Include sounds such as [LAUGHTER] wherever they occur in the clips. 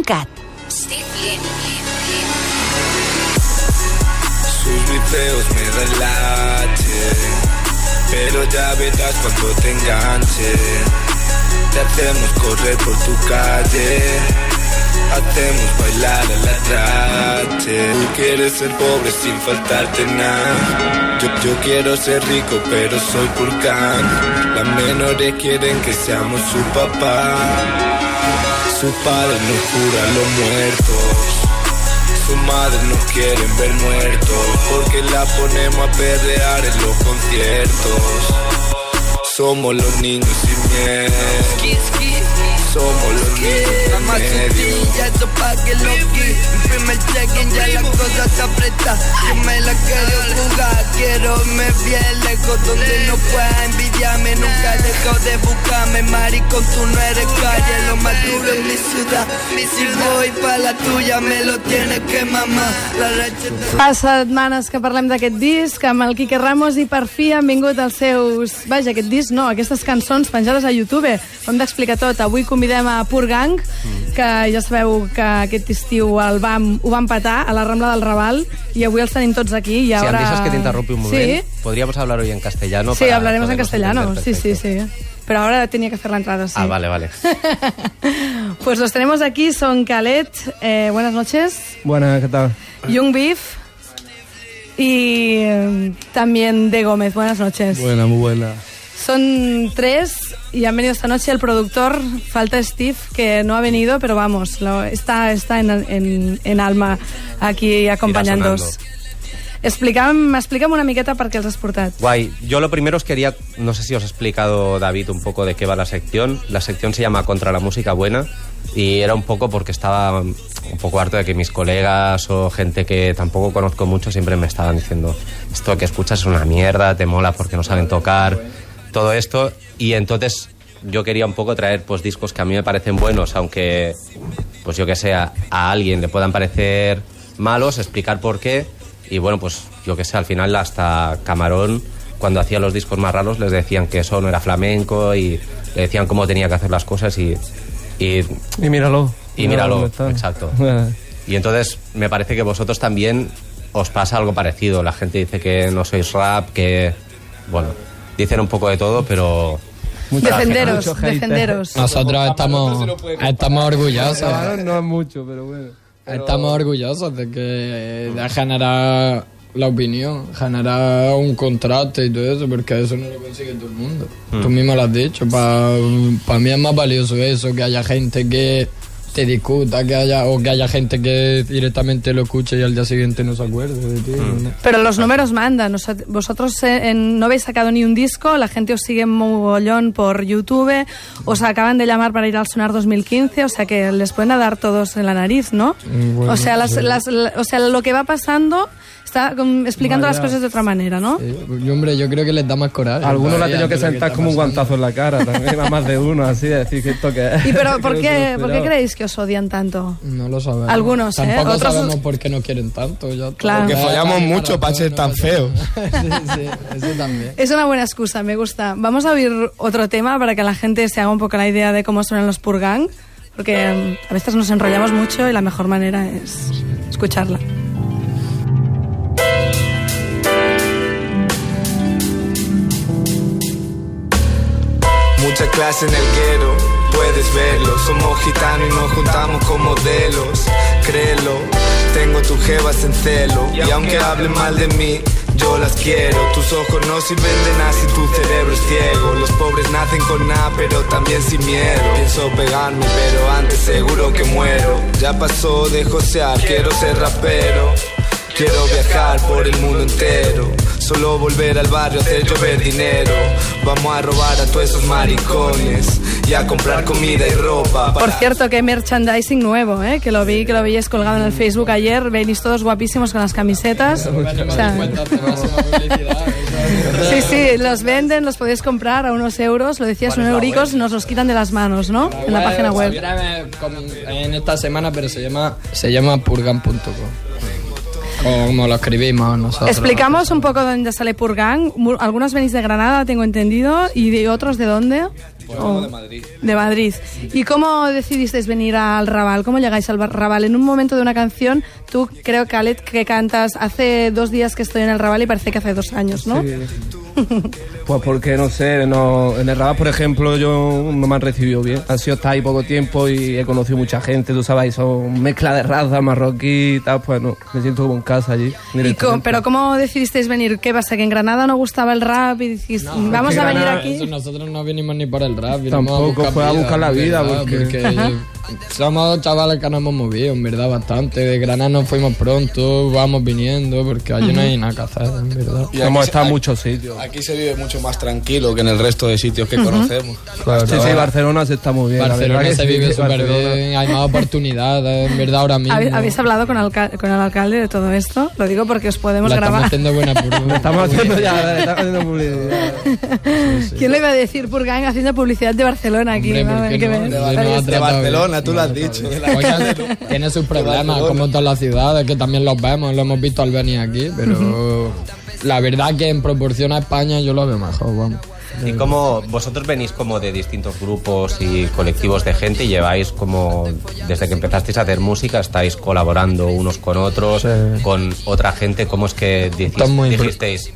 icat.cat. Sus videos me relaje, pero ya verás cuando te enganche. Te hacemos correr por tu calle, hacemos bailar a la trache. Tú quieres ser pobre sin faltarte nada. Yo, yo quiero ser rico, pero soy purcán. Las menores quieren que seamos su papá. Su padre nos cura los muertos. Su madre nos quieren ver muertos. Porque la ponemos a perrear en los conciertos. Somos los niños sin miedo. Somos los niños sin sencilla, eso pa' que lo Mi primer check-in ya la cosa está presta Yo me la quiero jugar, quiero irme bien lejos Donde no pueda envidiarme Nunca dejo de buscarme Maricón, tú no eres calle Lo más duro es mi ciudad Si voy pa' la tuya me lo tienes que mamar La. Fa setmanes que parlem d'aquest disc amb el Quique Ramos i per fi han vingut els seus... Vaja, aquest disc no, aquestes cançons penjades a YouTube. Ho hem d'explicar tot. Avui convidem a Pur Gang, que ja sabeu que aquest estiu el vam, ho vam patar a la Rambla del Raval i avui els tenim tots aquí. I Si ara... antes que te interrumpe un momento, Sí, podríamos hablar hoy en castellano. sí hablaremos en castellano. Sí, sí, sí. Pero ahora tenía que hacer la entrada, sí. Ah, vale, vale. [LAUGHS] Pues los tenemos aquí, son Calet, eh, buenas noches, Buenas, ¿qué tal? Young Beef y eh, también De Gómez, buenas noches. Buena, muy buena. Son tres y han venido esta noche el productor, falta Steve, que no ha venido, pero vamos, lo- está, está en, en, en alma aquí acompañándonos. Explica'm, explica'm una miqueta per què els has portat. Guay. Yo lo primero os quería, no sé si os ha explicado David un poco de qué va la sección. La sección se llama Contra la música buena y era un poco porque estaba un poco harto de que mis colegas o gente que tampoco conozco mucho siempre me estaban diciendo esto que escuchas es una mierda, te mola porque no saben tocar, todo esto. Y entonces yo quería un poco traer pues discos que a mí me parecen buenos, aunque pues yo que sé, a alguien le puedan parecer malos, explicar por qué. Y bueno, pues yo que sé, al final hasta Camarón, cuando hacía los discos más raros, les decían que eso no era flamenco y le decían cómo tenía que hacer las cosas y... y Y míralo. y Míralo exacto. [LAUGHS] Y entonces me parece que vosotros también os pasa algo parecido. La gente dice que no sois rap, que... Bueno, dicen un poco de todo, pero... Defenderos, mucho hater. defenderos. Nosotros estamos, estamos orgullosos. No es mucho, pero bueno. Estamos orgullosos de que de generar la opinión, generar un contrato y todo eso, porque eso no lo consigue todo el mundo. Tú mismo lo has dicho, para mí es más valioso eso, que haya gente que te discuta, que haya o que haya gente que directamente lo escuche y al día siguiente no se acuerde de ti. ¿no? Pero los números mandan. O sea, vosotros eh, en- no habéis sacado ni un disco, la gente os sigue mogollón por YouTube, os acaban de llamar para ir al Sonar 2015, o sea que les pueden dar todos en la nariz, ¿no? Mm, bueno, o, sea, las- sí. las- la- o sea, lo que va pasando está explicando las Vaya. cosas de otra manera, ¿no? Sí, y, hombre, yo creo que les da más coraje. Algunos le ha todavía tenido que sentar como un guantazo en la cara, también [LAUGHS] a más de uno, así, de decir que esto que es. ¿Y pero [LAUGHS] por se qué, por qué creéis que os odian tanto? No lo sabemos. Algunos, ¿eh? Tampoco Otros- sabemos por qué no quieren tanto. Ya Claro. Porque follamos mucho para ser tan feos. [LAUGHS] sí, sí, eso también. Es una buena excusa, me gusta. Vamos a oír otro tema para que la gente se haga un poco la idea de cómo suenan los Purgang, porque mm, a veces nos enrollamos mucho y la mejor manera es escucharla. Mucha clase en el guero, puedes verlo. Somos gitanos y nos juntamos con modelos. Créelo, tengo tu jevas en celo. Y aunque hablen mal de mí, yo las quiero. Tus ojos no sirven de nada si tu cerebro es ciego. Los pobres nacen con nada, pero también sin miedo. Pienso pegarme, pero antes seguro que muero. Ya pasó de josear, quiero ser rapero. Quiero viajar por el mundo entero. Solo volver al barrio, hacer llover dinero. Vamos a robar a todos esos maricones y a comprar comida y ropa. Por cierto, que merchandising nuevo, ¿eh? que lo vi, que lo veíais colgado en el Facebook ayer. Venís todos guapísimos con las camisetas. O sea, sí, sí, los venden, los podéis comprar a unos euros. Lo decías, unos euricos, nos los quitan de las manos, ¿no? En la página web. En esta semana, pero se llama, se llama purgan.com. Como lo escribimos nosotros. Explicamos un poco dónde sale Purgang. Mu- Algunos venís de Granada, tengo entendido, y de otros de dónde. Oh, de Madrid. ¿Y cómo decidisteis venir al Raval? ¿Cómo llegáis al Raval? En un momento de una canción, tú creo, Khaled, que cantas hace dos días que estoy en el Raval y parece que hace dos años, ¿no? Sí. [LAUGHS] Pues porque, no sé, no, en el Rabat, por ejemplo, yo no me han recibido bien. Ha sido hasta ahí poco tiempo y he conocido mucha gente, tú sabes, son mezcla de raza, marroquí y tal, pues no, me siento como en casa allí. ¿Y ¿Pero cómo decidisteis venir? ¿Qué pasa? ¿Que en Granada no gustaba el rap y dijiste, vamos que a venir Granada- aquí? Eso, nosotros no vinimos ni por el rap, vinimos Tampoco, a buscar fue a buscar la vida, ¿verdad? porque- somos chavales que nos hemos movido, en verdad, bastante. De Granada nos fuimos pronto, vamos viniendo, porque allí no hay nada que hacer, en verdad. Y Hemos estado en muchos sitios. Aquí se vive mucho más tranquilo que en el resto de sitios que conocemos. Sí, sí, Barcelona se está muy bien. Barcelona se vive súper bien, hay más oportunidades, en verdad, ahora [LAUGHS] mismo. ¿Habe- ¿Habéis hablado con, alca- con el alcalde de todo esto? Lo digo porque os podemos La estamos grabar. haciendo buena. [LAUGHS] Estamos haciendo ya, estamos haciendo publicidad. ¿Quién le iba a decir Purgang haciendo publicidad de Barcelona aquí? Hombre. De Barcelona. Barcelona, tú lo has dicho. Oye, tiene sus problemas, como todas las ciudades, que también los vemos, lo hemos visto al venir aquí, pero la verdad que en proporción a España yo lo veo mejor, vamos. Y como vosotros venís como de distintos grupos y colectivos de gente y lleváis como desde que empezasteis a hacer música estáis colaborando unos con otros, Sí. con otra gente, ¿cómo es que impre- dijisteis?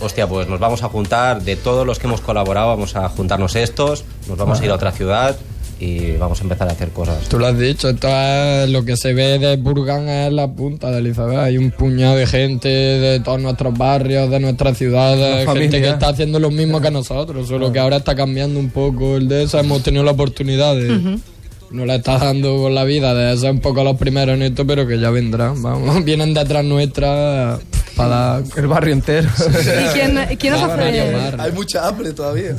Hostia, pues nos vamos a juntar, de todos los que hemos colaborado, vamos a juntarnos estos, nos vamos a ir a otra ciudad y vamos a empezar a hacer cosas. Tú lo has dicho, esto es lo que se ve de Burgan es la punta del iceberg. Hay un puñado de gente de todos nuestros barrios, de nuestras ciudades, gente que está haciendo lo mismo que nosotros, solo que ahora está cambiando un poco el de eso. Hemos tenido la oportunidad de. No la está dando con la vida de ser un poco los primeros en esto, pero que ya vendrán. Vamos, [LAUGHS] vienen detrás nuestra para. El barrio entero. ¿Y quién, quién os hace...? Hay mucha hambre todavía.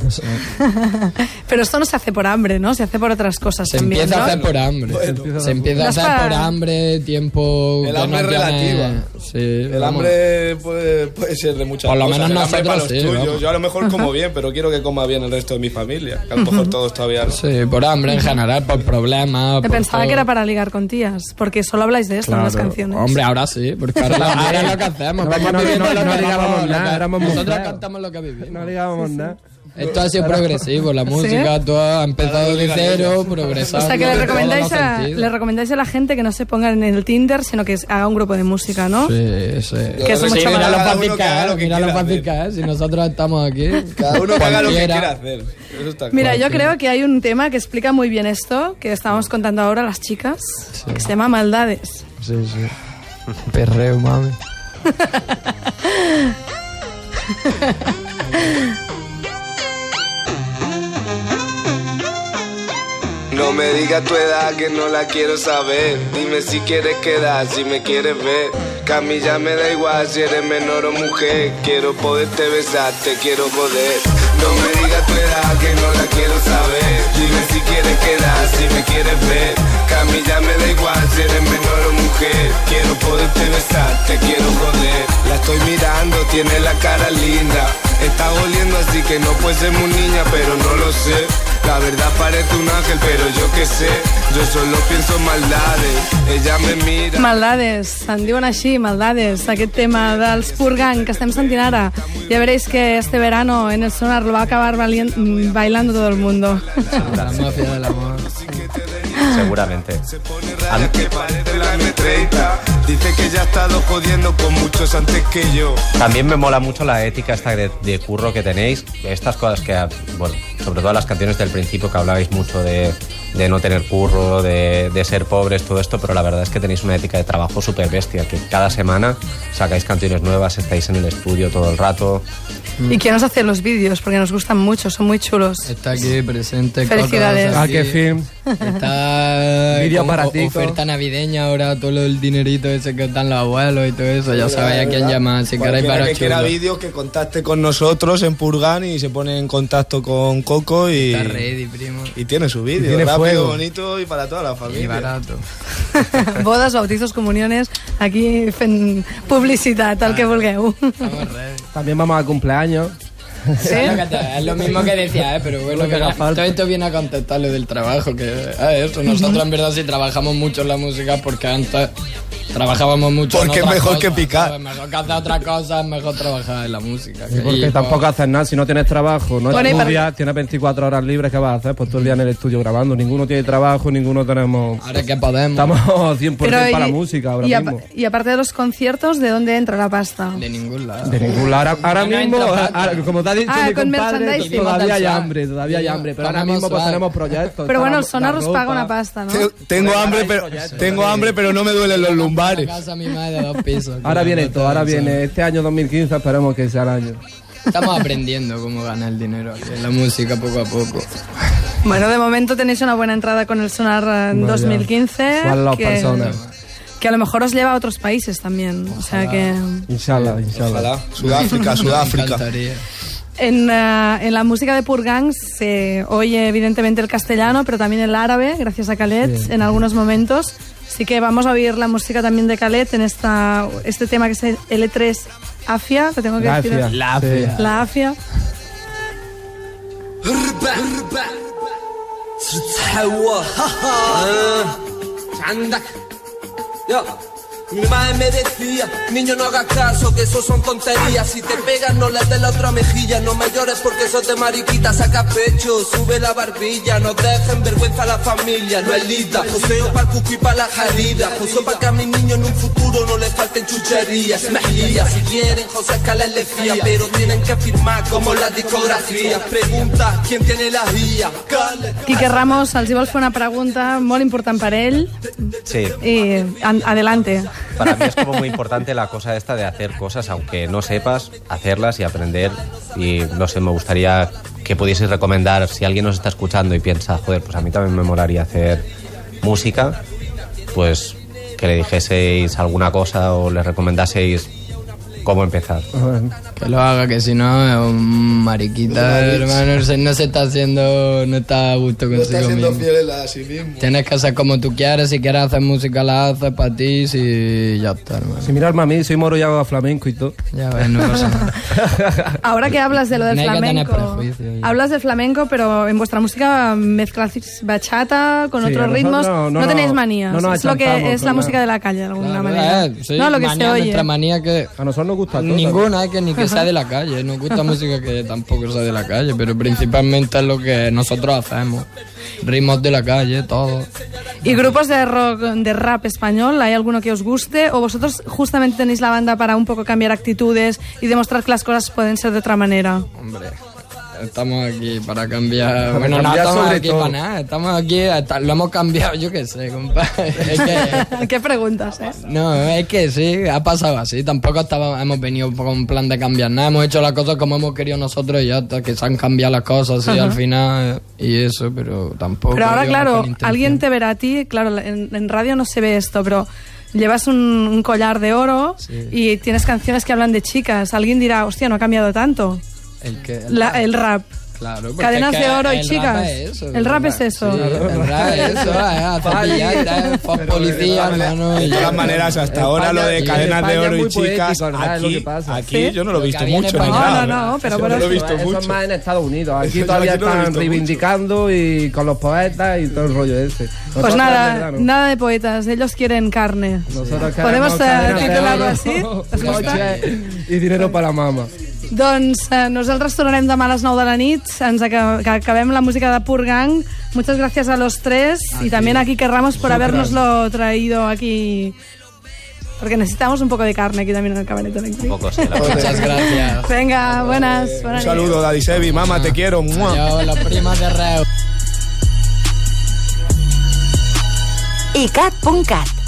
[LAUGHS] Pero esto no se hace por hambre, ¿no? Se hace por otras cosas Se también, empieza ¿no? a hacer por hambre. se empieza a No hacer para- por hambre, tiempo. El hambre no relativa. Sí, El vamos. hambre puede, puede ser de muchas Por lo cosas. menos nosotros para los sí, tuyos. vamos. Yo a lo mejor como [LAUGHS] bien, pero quiero que coma bien el resto de mi familia. Que a lo mejor todos todavía no. Sí, por hambre en general, por problemas. Me por pensaba todo. que era para ligar con tías, porque solo habláis de esto en las canciones. Hombre, ahora sí, porque ahora, [LAUGHS] ahora es lo que hacemos. No, no, nada, éramos Nosotros cantamos lo que vivimos. No digábamos nada. Esto ha sido progresivo, la [LAUGHS] música toda ha empezado de cero, progresando. O sea, que le recomendáis, los a, le recomendáis a la gente que no se ponga en el Tinder, sino que haga un grupo de música, ¿no? Sí, sí. Que Sí, mucho mira más- es, mira lo quiera fácil hacer. que es. Si nosotros estamos aquí, Cada uno que haga lo que quiera hacer. Eso está Mira, claro. yo creo que hay un tema que explica muy bien esto, que estamos contando ahora a las chicas, que se llama Maldades. Sí, sí. Perreo, mami. No me digas tu edad que no la quiero saber. Dime si quieres quedar, si me quieres ver. Que a mí ya me da igual si eres menor o mujer. Quiero poderte besar, te quiero poder. No me digas tu edad que no la quiero saber. Dime si quieres quedar, si me tiene la cara linda. Está oliendo así que no puede ser muy niña, pero no lo sé. La verdad parece un ángel, pero yo qué sé. Yo solo pienso maldades. Ella me mira. Maldades, en diuen així, Maldades, aquest tema dels Purgang que estem sentint ara. Ya veréis que este verano en el sonar lo va a acabar bailando todo el mundo. La mafia del amor. Seguramente. La M30. Dice que ya ha estado jodiendo con muchos antes que yo. También me mola mucho la ética esta de, de curro que tenéis. Estas cosas que, bueno, sobre todo las canciones del principio que hablabais mucho de, de no tener curro, de, de ser pobres, todo esto, pero la verdad es que tenéis una ética de trabajo súper bestia, que cada semana sacáis canciones nuevas, estáis en el estudio todo el rato. ¿Y quién nos hace los vídeos? Porque nos gustan mucho, son muy chulos. Está aquí presente. Felicidades. Coco, Ah, aquí. qué film. Está Vídeo como para ti, oferta navideña ahora, todo el dinerito ese que dan los abuelos y todo eso. Ya sabéis a quién llamar si queréis para que quiera vídeos que contacte con nosotros en Purgan y se pone en contacto con Coco y, Está ready, primo. y tiene su vídeo. tiene Rápido, fuego. bonito y para toda la Y familia. barato. [LAUGHS] Bodes, bautizos, comuniones, aquí fent publicitat, el que vulgueu. Estamos [LAUGHS] ready. También vamos a cumpleaños. ¿Sí? Es lo mismo que decía, ¿eh? pero bueno, que todo esto viene a contestar lo del trabajo, que es eso. Nosotros en verdad sí trabajamos mucho en la música porque antes trabajábamos mucho. Porque es otras mejor que cosas, picar. ¿sabes? Mejor que hacer otra cosa, es mejor trabajar en la música. Y porque Y, pues, tampoco haces nada, si no tienes trabajo, no Bueno, y para- estudias, tienes 24 horas libres, ¿qué vas a hacer? Pues todo el día en el estudio grabando, ninguno tiene trabajo, ninguno tenemos... Ahora que podemos. Estamos [LAUGHS] 100% para y- la música ahora y, mismo. y aparte de los conciertos, ¿de dónde entra la pasta? De ningún lado. De ningún lado. Ahora, ahora No mismo, ahora, como te ha dicho Ah, mi con compadre, todavía hay hambre, todavía hay hambre. Pero ahora mismo pues tenemos proyectos. Pero bueno, el sonar os paga una pasta, ¿no? Te- Tengo hambre, pero tengo hambre, pero no me duelen los lumbares. Una casa mi madre de dos pisos. Ahora viene todo, ahora viene este año 2015, esperemos que sea el año. Estamos aprendiendo cómo ganar el dinero aquí en la música poco a poco. Bueno, de momento tenéis una buena entrada con el sonar en Vaya. 2015. Son las que, personas. que a lo mejor os lleva a otros países también. O sea que Inshallah, inshallah. Ojalá. Sudáfrica, Sudáfrica. en, eh, en la música de Purgang se oye evidentemente el castellano, pero también el árabe, gracias a Khaled, en algunos momentos. Así que vamos a oír la música también de Khaled en esta, este tema que es el L3 Afia, que tengo que La decir. Afia. La Afia. La Afia. Mi madre me decía, niño no hagas caso, que eso son tonterías. Si te pegas no le des la otra mejilla, no me llores porque sos de mariquita, saca pecho, sube la barbilla, no dejen vergüenza a la familia, no es linda. Poseo para el cucu y para la jarida, poseo para que a mis niños en un futuro no les falten chucherías, mejillas. Si quieren, José Escalas les fía, pero tienen que firmar como la discografía. Pregunta, ¿quién tiene la guía? Quique Ramos, els hi vols fer una pregunta molt important per ell. Sí. Adelante para mí es como muy importante la cosa esta de hacer cosas, aunque no sepas, hacerlas y aprender. Y no sé, me gustaría que pudieseis recomendar, si alguien nos está escuchando y piensa, joder, pues a mí también me molaría hacer música, pues que le dijeseis alguna cosa o le recomendaseis cómo empezar. Que lo haga, que si no es un mariquita, hermano. No se, no se está haciendo, no está a gusto consigo mismo. fiel a sí mismo. Tienes que hacer como tú quieres, si quieres hacer música la haces para ti, si ya está, hermano. Si mirarme a mí, soy moro y hago flamenco y todo. Ya ves, no pasa nada. [LAUGHS] Ahora que hablas de lo del No flamenco, hablas del flamenco, pero en vuestra música mezcláis bachata con Sí, otros ritmos. no- No, no tenéis manías. no es lo que es la música de la calle, de alguna Claro, manera. eh, sí, no, lo que manía, se oye. Manía que A nosotros nos gusta todo. Ninguna, que ni que [LAUGHS] sea de la calle. Nos gusta música que tampoco sea de la calle, pero principalmente es lo que nosotros hacemos. Ritmos de la calle, todo. ¿Y grupos de rock, de rap español? ¿Hay alguno que os guste? ¿O vosotros justamente tenéis la banda para un poco cambiar actitudes y demostrar que las cosas pueden ser de otra manera? Hombre, estamos aquí para cambiar. Para bueno, no estamos aquí todo. para nada. Estamos aquí, hasta- lo hemos cambiado, yo qué sé, compadre. [LAUGHS] Es que. [LAUGHS] ¿Qué preguntas, eh? No, es que sí, ha pasado así. Tampoco estaba, hemos venido con un plan de cambiar nada. Hemos hecho las cosas como hemos querido nosotros y ya está, que se han cambiado las cosas y al final y eso, pero tampoco. Pero ahora, claro, alguien te verá a ti, claro, en, en radio no se ve esto, pero llevas un, un collar de oro y tienes canciones que hablan de chicas. Alguien dirá, hostia, no ha cambiado tanto El, que, el la- el rap. Claro, Cadenas de oro y chicas. eso, El rap es eso. El rap es eso, policía, hermano. De todas maneras, hasta ahora lo de en cadenas de oro y chicas, aquí, yo no lo he visto mucho. No, no, no, pero Eso bueno, no lo he Eso visto es mucho. más en Estados Unidos. Aquí Eso todavía están reivindicando y con los poetas y todo el rollo ese. Pues nada, nada de poetas, ellos quieren carne. Nosotros Podemos eh, [LAUGHS] gusta? coche y dinero para la mama. Doncs eh, nosaltres tornarem demà a les 9 de la nit, ens aca que acabem la música de Pur Gang. Muchas gracias a los tres y también a Quique Ramos por habernoslo traído aquí. Porque necesitamos un poco de carne aquí también en el cabaret eléctrico. Un poco sí. [LAUGHS] Muchas gracias. Venga, buenas. Un buenas saludo, Daddy Sebi, mamá, te quiero. Yo, la prima de Reus. icat.cat